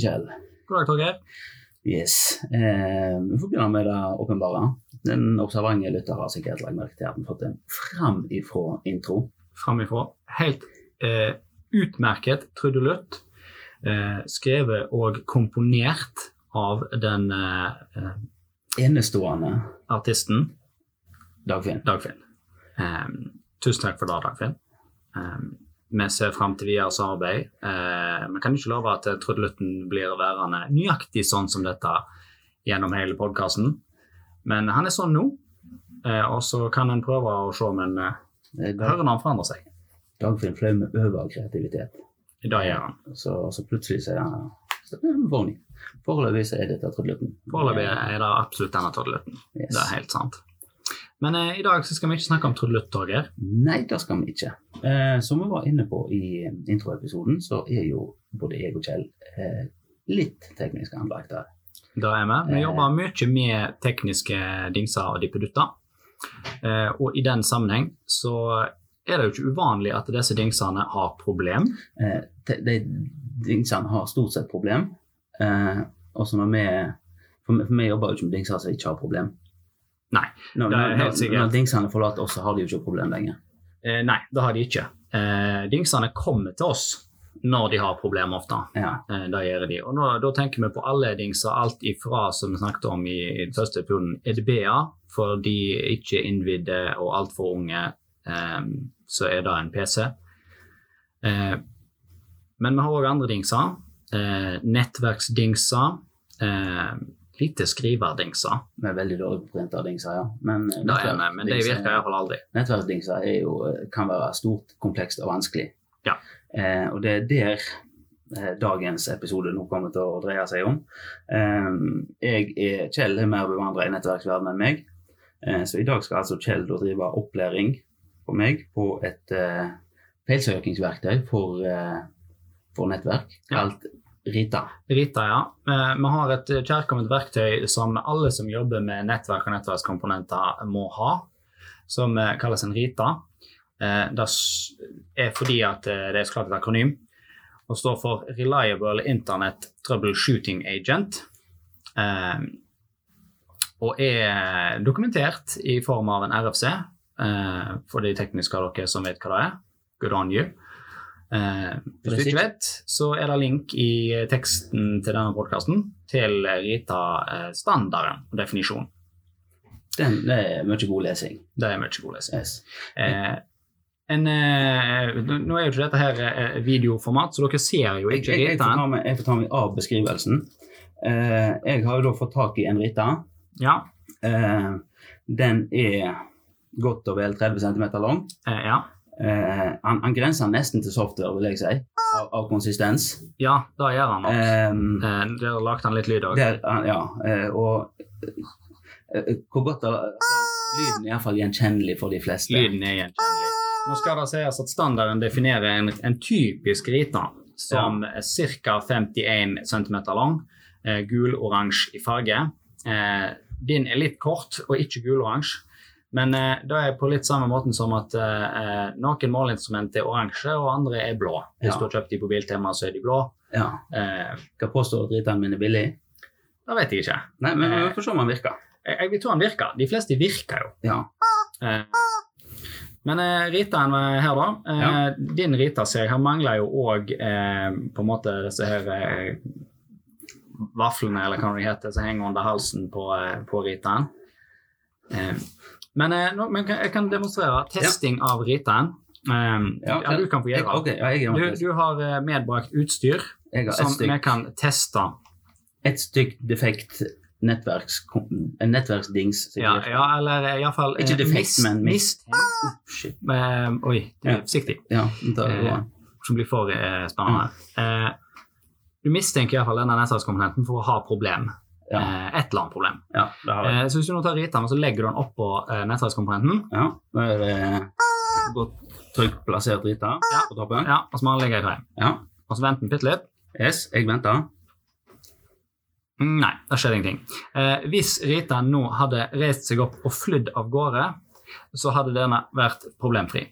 Kjell. God dag, Torgeir. Yes. Eh, vi får begynne med det åpenbare. Den observante lytter har sikkert lagt merke til at vi har fått en framifrå intro. Framifrå. Helt eh, utmerket trudelutt. Eh, skrevet og komponert av den eh, Enestående artisten Dagfinn. Dagfinn. Eh, tusen takk for det, Dagfinn. Eh, vi ser fram til videre samarbeid. Eh, Vi kan ikke love at eh, trudelutten blir værende nøyaktig sånn som dette gjennom hele podkasten, men han er sånn nå. Eh, og så kan en prøve å se om en eh, Eh, hører når han forandrer seg. Dagfinn fløy øver kreativitet. Dag gjør han. Så, så plutselig så er han. Foreløpig er dette trudelutten. Foreløpig er det absolutt denne trudelutten. Yes. Det er helt sant. Men eh, i dag så skal vi ikke snakke om trudelutt, Torgeir. Nei, det skal vi ikke. Eh, som vi var inne på i introepisoden, så er jo både jeg og Kjell eh, litt teknisk anlagt der. Det er vi. Vi Eh. jobber mye med tekniske dingser og dippedutter. Eh, og i den sammenheng så er det jo ikke uvanlig at disse dingsene har problem. Eh, de, de dingsene har stort sett problem. Eh, og så når vi- for vi jobber jo ikke med dingser som ikke har problem. Nei, Når, det er når, helt sikkert. når dingsene forlater oss, så har de jo ikke problem lenger. Eh, nei, det har de ikke. Eh, dingsene kommer til oss når de har problemer ofte. Ja. Eh, det gjør de. Og nå, da tenker vi på alle dingser, alt ifra som vi snakket om i, i den første episoden, EDB-er, for de ikke innvidde og altfor unge, eh, så er det en PC. Eh, men vi har òg andre dingser. Eh, nettverksdingser. Eh, lite skriverdingser. Vi er veldig dårlige på printerdingser, ja. Men, eh, Det nei, vi, men det virker iallfall aldri. Nettverksdingser er eh, kan være stort, komplekst og vanskelig. Ja. Eh, og det er der eh, dagens episode nå kommer til å dreie seg om. Eh, jeg er, Kjell er mer bevandret i nettverksverdenen enn meg, eh, så i dag skal altså Kjell drive opplæring på meg på et eh, feilsøkingsverktøy for, eh, for nettverk, Ja. kalt Rita. Rita, ja. Eh, Vi har et kjærkomment verktøy som alle som jobber med nettverk og nettverkskomponenter må ha, som eh, kalles en Rita. Eh, Det er fordi at det er så et akronym og står for Reliable Internet Troubleshooting Agent. Og er dokumentert i form av en RFC, for de tekniske av dere som vet hva det er. Good on you. Eh, hvis du ikke vet, så er det link i eh, teksten til denne podkasten til Rita-standarden og definisjonen. Den det er mye god lesing. Det er mye god lesing. Yes. Eh, en, eh, nå er jo ikke dette her eh, videoformat, så dere ser jo Jeg, ikke jeg, jeg, meg, jeg får ta meg av beskrivelsen. Eh, jeg har jo da fått tak i en Rita. Ja, Eh, den er godt og vel 30 cm lang. eh, ja. Eh, han, han grenser nesten til software, vil jeg si, av, av konsistens. ja, det gjør han nok. Eh, Eh, Dere lagde han litt lyd òg. ja, eh, og eh, hvor godt er altså, Lyden er iallfall gjenkjennelig for de fleste. Lyden er gjenkjennelig. Nå skal det sies at standarden definerer en, en typisk Rita som er ca. 51 cm lang, eh, gul-oransje i farge. Eh, din er litt kort og ikke gul-oransje, men eh, det er på litt samme måten som at eh, noen måleinstrument er oransje, og andre er blå. Hvis Ja. du har kjøpt de på Biltema, så er de blå. Ja. Eh, Hva påstår min er billig? det vet jeg ikke. Nei, men vi får se om han virker. Jeg, jeg vil tro han virker. De fleste virker jo. Ja. Eh, Men eh, Ritaen eh, her, da. Eh, Ja. Din Rita ser jeg, her mangler jo òg eh, på en måte disse her eh, vaflene, eller hva det heter, som henger under halsen på, eh, på Ritaen. Eh, men eh, nå, men jeg kan demonstrere testing av Ritaen. Um, ja, Ja, du kan få gjøre okay, ja, Du, du har eh, medbrakt utstyr har som vi kan teste. et stykk defekt nettverks, nettverksdings. Ja, ja eller iallfall Ikke defekt, men mist. Ah! Um, oi, du, Ja. forsiktig. Ja, Eh, bra. som blir for uh, spennende. Uh, du mistenker iallfall denne nettverkskomponenten for å ha problem. Ja. Eh, et eller annet problem. Ja, det har jeg. Eh, så hvis du nå tar Ritaen og så legger du den oppå eh, nettverkskomponenten, Ja, da er det godt trygt plassert Rita Ja. på toppen. ja, og så må den ligge i tre. Ja. Og så venter den bitte litt. Yes, jeg venter. Nei, det skjedde ingenting. Eh, hvis Ritaen nå hadde reist seg opp og flydd av gårde, så hadde denne vært problemfri.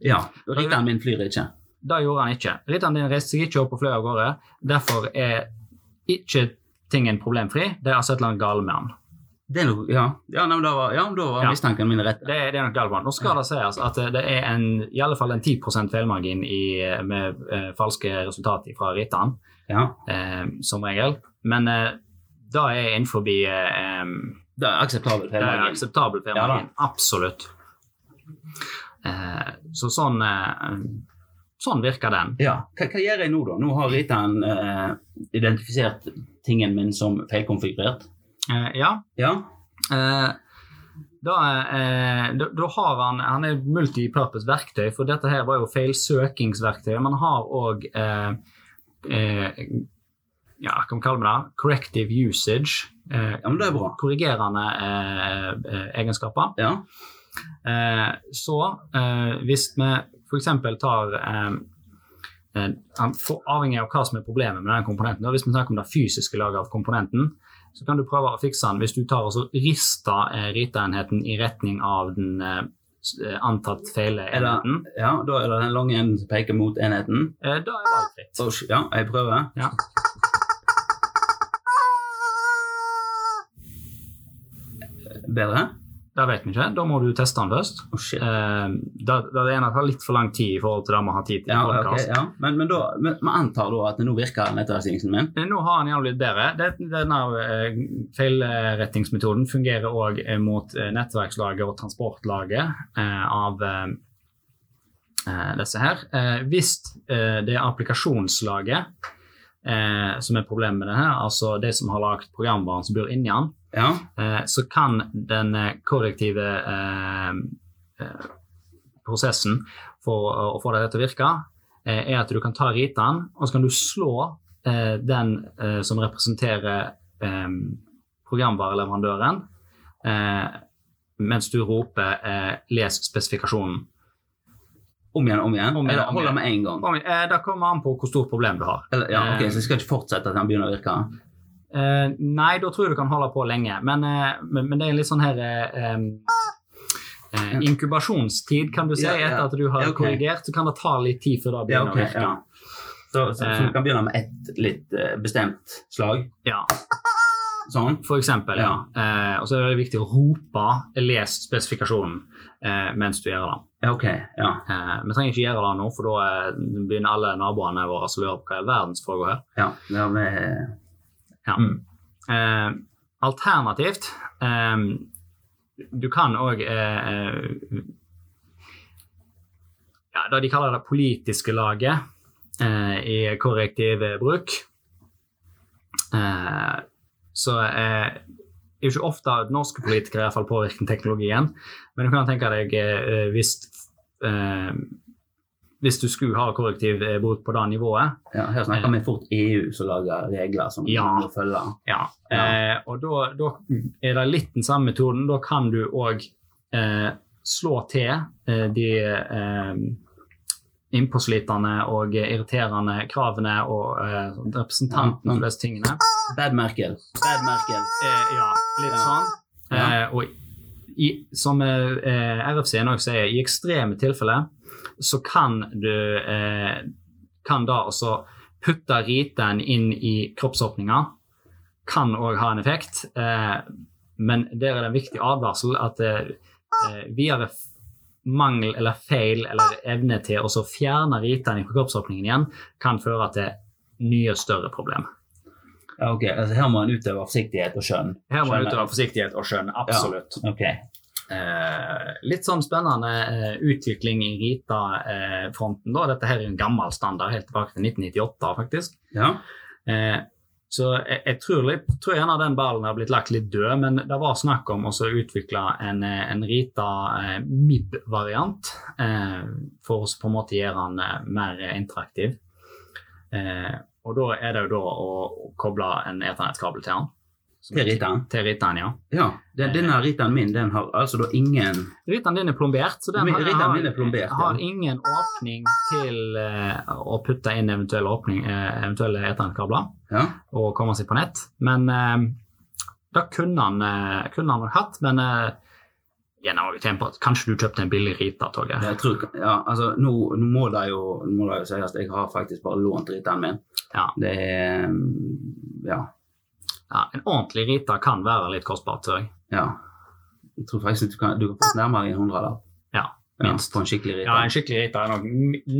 Ja, Ritaen min flyr ikke. det gjorde han ikke. Ritaen din reiste seg ikke opp og fløy av gårde. Derfor er ikke tingen problemfri. Det er altså et eller annet galt med han. Det er noe, ja, ja, nei, da var, ja, da var Ja. mistanken min rett. Det, det er nok galt med han. Nå skal det sies at det er en, i alle fall en 10% feilmargin i, med eh, falske resultater fra Ritan, Ja, eh, som regel. Men eh, det er innenfor eh, det er akseptabelt. Det er feilmargin. akseptabel feilmargin. Absolutt. Eh, så sånn Sånn virker den. Ja, hva, hva gjør jeg nå da? Nå har Ritan uh, identifisert tingen min som feilkonfigurert. Uh, ja. Ja, Uh, da, eh, da, da har han Han er multipurpose verktøy, for dette her var jo feilsøkingsverktøy. Man har òg eh, eh, Ja, hva kan vi kalle det? Corrective usage. Eh, ja, men det er bra. korrigerende eh, eh, egenskaper. Ja, Eh, så eh, hvis vi f.eks. tar eh, for, Avhengig av hva som er problemet med den komponenten, hvis vi snakker om det fysiske laget av komponenten, så kan du prøve å fikse den hvis du tar og så rister eh, ritaenheten i retning av den eh, eh, antatt feile det, enheten. ja, da er det den lange enden som peker mot enheten. Eh, da er valgfritt. fritt. ja, jeg prøver. Ja. Bedre? Det vet vi ikke. Da må du teste den først. Oh, shit. Eh, det, det er tar litt for lang tid i forhold til det vi har tid til. i Ja, okay, podcast. ja. Men, men da, men, antar da at nå virker nettverksdingsen min. Eh, Nå har den gjerne blitt bedre. Det- Denne eh, feilrettingsmetoden fungerer òg mot eh, nettverkslaget og transportlaget eh, av eh, eh, disse her. Eh, Hvis eh, det er applikasjonslaget eh, som er problemet med det her, altså de som har lagd programvaren som bor inni den, Ja, eh, så kan den eh, korrektive eh, eh, prosessen for å, få det til å virke, er at du kan ta riten, og så kan du slå eh, den som representerer programvareleverandøren, eh, mens du roper 'les spesifikasjonen'. Om igjen, om igjen. Om igjen, Eller holder med en gang. Om, eh, det kommer an på hvor stort problem du har. Eller, ja, ok, Eh, Så jeg skal ikke fortsette at den begynner å virke? Eh, nei, da tror jeg du kan holde på lenge. Men, eh, men, men det er litt sånn her eh, eh, Inkubasjonstid, kan du si. Ja, ja. Etter at du har Ja, okay. korrigert, så kan det ta litt tid før det begynner ok. å virke. Ja. Så, så, så du kan begynne med ett litt bestemt slag? Ja, Sånn? for eksempel. Ja. Eh, og så er det viktig å rope 'les spesifikasjonen' eh, mens du gjør det. Ja, ok. Ja. Eh, vi trenger ikke gjøre det nå, for da eh, begynner alle naboene våre å lure på hva i verden som foregår her. ja. ja vi... Ja. Mm. Eh, alternativt eh, Du kan òg ja, Det de kaller det politiske laget eh, i korrektiv bruk. Eh, så eh, det er jo ikke ofte at norske politikere i hvert fall påvirker teknologien, men du kan tenke deg eh, hvis eh, hvis du skulle ha korrektiv eh, bruk på det nivået, ja, her snakker vi fort EU som lager regler som Ja. må følge. Ja, Ja. Eh, og da, da er det litt den samme metoden. Da kan du òg eh, slå til eh, de eh, innpåslitende og irriterende kravene og eh, representantene og disse tingene. Bad Merkel. Bad Merkel. Eh, ja, litt Ja. sånn. Eh, og i, som eh, RFC nok sier, i ekstreme tilfeller så kan du eh, kan da også putte riten inn i kroppsåpninga. Kan òg ha en effekt, eh, men der er det en viktig advarsel at eh, eh, videre mangel eller feil eller evne til å fjerne riten fra kroppsåpningen igjen kan føre til nye, større problemer. Ja, ok, altså Her må en utøve forsiktighet og skjønn. Her må en utøve forsiktighet og skjønn. Absolutt. Ok. Eh, litt sånn spennende eh, utvikling i Rita-fronten. da. Dette her er en gammel standard, helt tilbake til 1998, faktisk. Ja. Så jeg, jeg tror, litt, tror gjerne den ballen har blitt lagt litt død, men det var snakk om å utvikle en, en Rita eh, MIB-variant eh, for å på en måte gjøre den eh, mer interaktiv. Eh, og da er det jo da å, å koble en eternettkabel til den. Til Ritaen? Til Ritaen, ja. Ja. Den, denne Ritaen min den har altså da ingen Ritaen din er plombert, så den har, er plombert, har ja. ingen åpning til uh, å putte inn eventuelle, åpning, uh, eventuelle eternettkabler Ja. og komme seg på nett. Men uh, det kunne han, uh, kunne han hatt. Men gjennom å også på at kanskje du kjøpte en billig Rita, Torgeir. Jeg tror, ja, altså, nå, nå må det jo, nå må det jo sies at jeg har faktisk bare lånt Ritaen min. Ja. Det er Ja. Ja, en ordentlig Rita kan være litt kostbart, tror jeg. ja. Jeg tror faktisk du kan, du kan få nærmere en hundrelapp. Ja, Ja, minst. på en skikkelig Rita. Ja, en skikkelig Rita er nok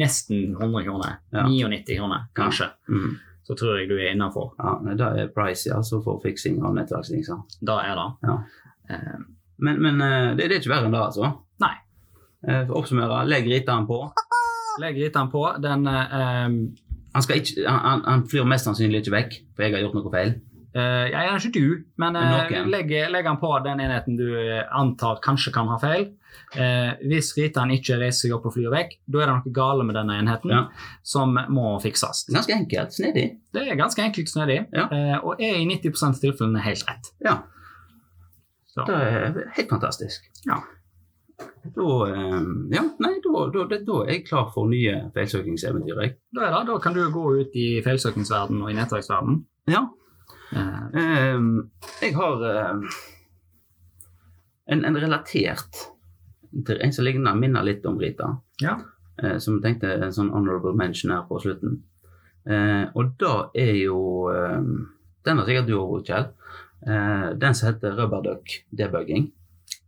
nesten 100 kroner. Ja. 99 kroner, kanskje. Mm. Så tror jeg du er innafor. Ja, nei, det er price, altså for fiksing av nettverksdingser. Det er det. Ja. Eh, Men, men eh, det, det er ikke verre enn det, altså. Nei. Eh, For å oppsummere, legg Ritaen på. legg Ritaen på. Den eh, Han, skal ikke, han, han- han flyr mest sannsynlig ikke vekk, for jeg har gjort noe feil. Eh, ja, Gjerne ikke du, men eh, legg, legg den på den enheten du eh, antar kanskje kan ha feil. Uh, hvis Ritaen ikke reiser seg opp og flyr vekk, da er det noe gale med denne enheten Ja. som må fikses. Ganske enkelt. Snedig. Det er ganske enkelt snedig, Ja. og er i 90 av tilfellene helt rett. Ja. Så. Det er helt fantastisk. Ja. Da, ja, nei, da, da, da, er jeg klar for nye feilsøkingseventyr. Da, er da kan du gå ut i feilsøkingsverdenen og i nettverksverdenen. Ja. Eh, Eh, jeg har eh, en, en relatert til en som ligner, minner litt om Rita. ja. som tenkte en sånn honorable mention her på slutten. Og da er jo Den har sikkert du òg Kjell. Den som heter Rubberduck debugging.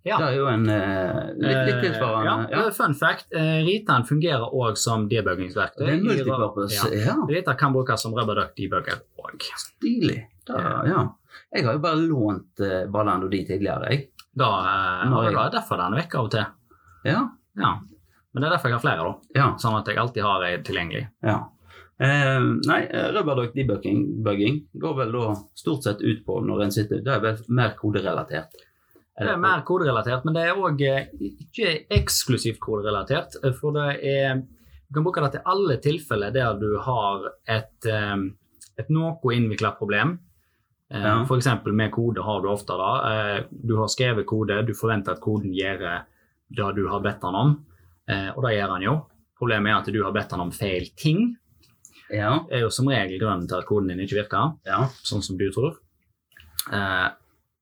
Ja. Det er jo en litt, litt tilsvarende. Ja, Fun fact, Ritaen fungerer òg som debuggingsverktøy. Det er multipurpose. Ja. Ja, Rita kan brukes som rubberduck debugger òg. stilig. Da, ja. Jeg har jo bare lånt uh, Ballando og de tidligere, jeg. Da eh, Når jeg- det er derfor den vekk av og til. Ja. Ja. Men det er derfor jeg har flere, da. ja. Sånn at jeg alltid har ei tilgjengelig. Ja. Eh, nei, eh, Rubberduck debugging går vel da stort sett ut på når en sitter Det er vel mer koderelatert. Det er mer koderelatert, men det er òg ikke eksklusivt koderelatert. eh, For det er Du kan bruke det til alle tilfeller der du har et, eh, et noe innvikla problem. Eh, Ja. Eksempel med kode har du ofte da. eh, Du har skrevet kode, du forventer at koden gjør det du har bedt den om, eh, og det gjør han jo. Problemet er at du har bedt den om feil ting. Ja. Det er jo som regel grunnen til at koden din ikke virker ja. sånn som du tror. Eh,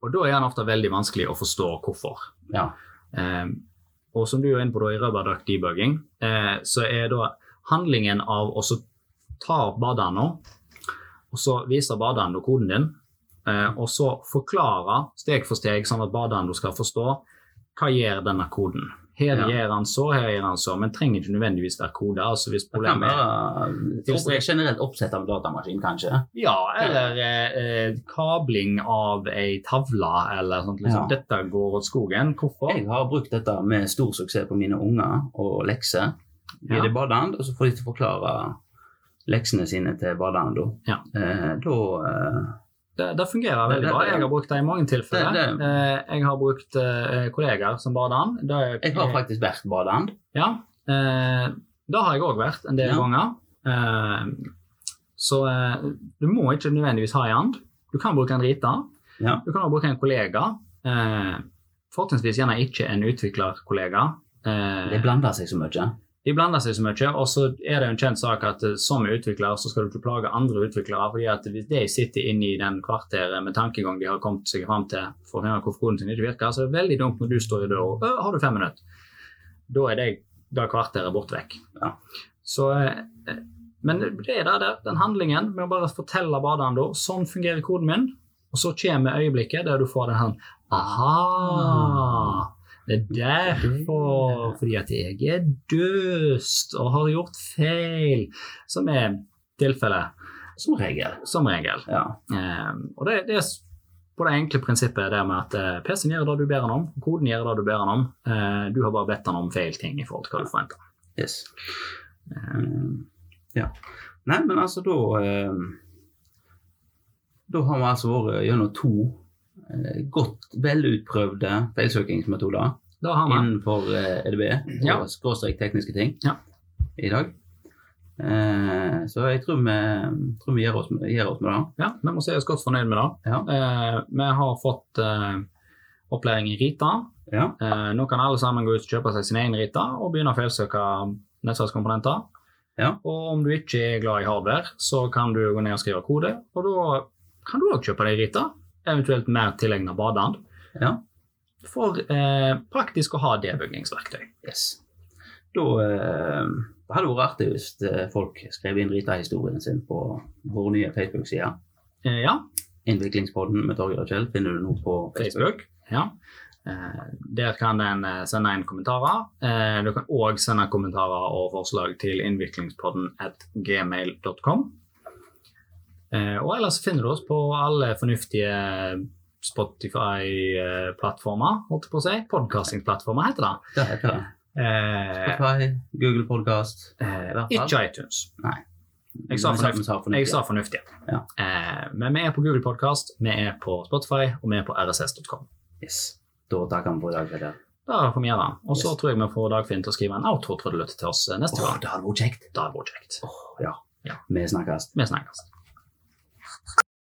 og da er den ofte veldig vanskelig å forstå hvorfor. ja. Eh, og som du er inne på da i Rubberduck debugging, eh, så er da handlingen av å ta opp badene og så viser badene koden din, eh, og så forklare steg for steg, sånn at badene skal forstå hva gjør denne koden. Her Ja. gjør han så, her gjør han så, men trenger ikke nødvendigvis være kode. altså hvis Det kan problemet være generelt oppsett av datamaskin, kanskje. Ja, eller eh, eh, kabling av ei tavle, eller sånt. Liksom. Ja. Dette går åt skogen. Hvorfor? Jeg har brukt dette med stor suksess på mine unger og lekser. Ja. de badehand, og så får de til å forklare leksene sine til badehanda. Ja. Eh, da eh, Det, det fungerer veldig det- bra. Jeg har brukt det i mange tilfeller. Det- det- Eh, jeg har brukt eh, kollegaer som badeand. Det Jeg har faktisk vært badehand. Ja, eh, det har jeg òg vært en del Ja. ganger. Så du må ikke nødvendigvis ha ei and. Du kan bruke en Rita. Ja. Du kan også bruke en kollega. Fortrinnsvis gjerne ikke en utviklerkollega. Det blander seg så mye. De blander seg så mye, og så er det jo en kjent sak at eh, som utvikler så skal du ikke plage andre utviklere, fordi at hvis de sitter inne i den kvarteret med tankegang de har kommet seg fram til for å høre hvorfor koden sin ikke virker, så er det veldig dumt når du står i døra og «Øh, 'Har du fem minutter?' Da er det, det kvarteret borte vekk. Ja. Så, eh, men det er der, den handlingen med å bare fortelle baderen da, sånn fungerer koden min, og så kommer øyeblikket der du får den her Aha! Det er derfor, fordi at jeg er døst og har gjort feil, som er tilfellet Som regel. som regel. Ja. Um, og det, det er på det enkle prinsippet det med at eh, PC-en gjør det du ber den om, koden gjør det du ber den om. Uh, du har bare bedt den om feil ting i forhold til hva du forventer. Yes. Um, ja. Nei, men altså da um, Da har vi altså vært gjennom to godt velutprøvde feilsøkingsmetoder innenfor eh, EDB og Ja. skråstrek tekniske ting Ja. i dag. Eh, så jeg tror vi, tror vi gir, oss, gir oss med det. Ja, vi må si oss godt fornøyd med det. Ja. Eh, vi har fått eh, opplæring i Rita. Ja. Eh, nå kan alle sammen gå ut og kjøpe seg sin egen Rita og begynne å feilsøke nettverkskomponenter. Ja. Og om du ikke er glad i hardware, så kan du gå ned og skrive kode, og da kan du òg kjøpe deg Rita. Eventuelt mer tilegna badeand. Ja. for eh, praktisk å ha debuggingsverktøy. Yes. Da eh, det hadde vært artig hvis eh, folk skrev inn Rita-historien sin på vår nye Facebook-side. Eh, ja, Innviklingspodden med Torgeir og Kjell finner du nå på Facebook. Facebook. Ja. Eh, der kan den eh, sende inn kommentarer. Eh, du kan òg sende kommentarer og forslag til innviklingspodden at gmail.com. Eh, og ellers finner du oss på alle fornuftige Spotify-plattformer, holdt jeg på å si. Podcasting-plattformer heter det. Det heter det. Eh, Spotify, Google Podcast. eh, ikke iTunes. Nei. Jeg sa fornuft-. Jeg sa fornuftig. Ja. Eh, men vi er på Google Podcast, vi er på Spotify, og vi er på rss.com. Yes. Da takker vi for i dag. Peter. Det får vi gjøre. Og så Yes. tror jeg vi får Dagfinn til å skrive en outro-trudelutt til oss neste oh, gang. det hadde vært kjekt. Det hadde vært kjekt. Oh, ja. Ja. Vi snakkes. Vi snakkes.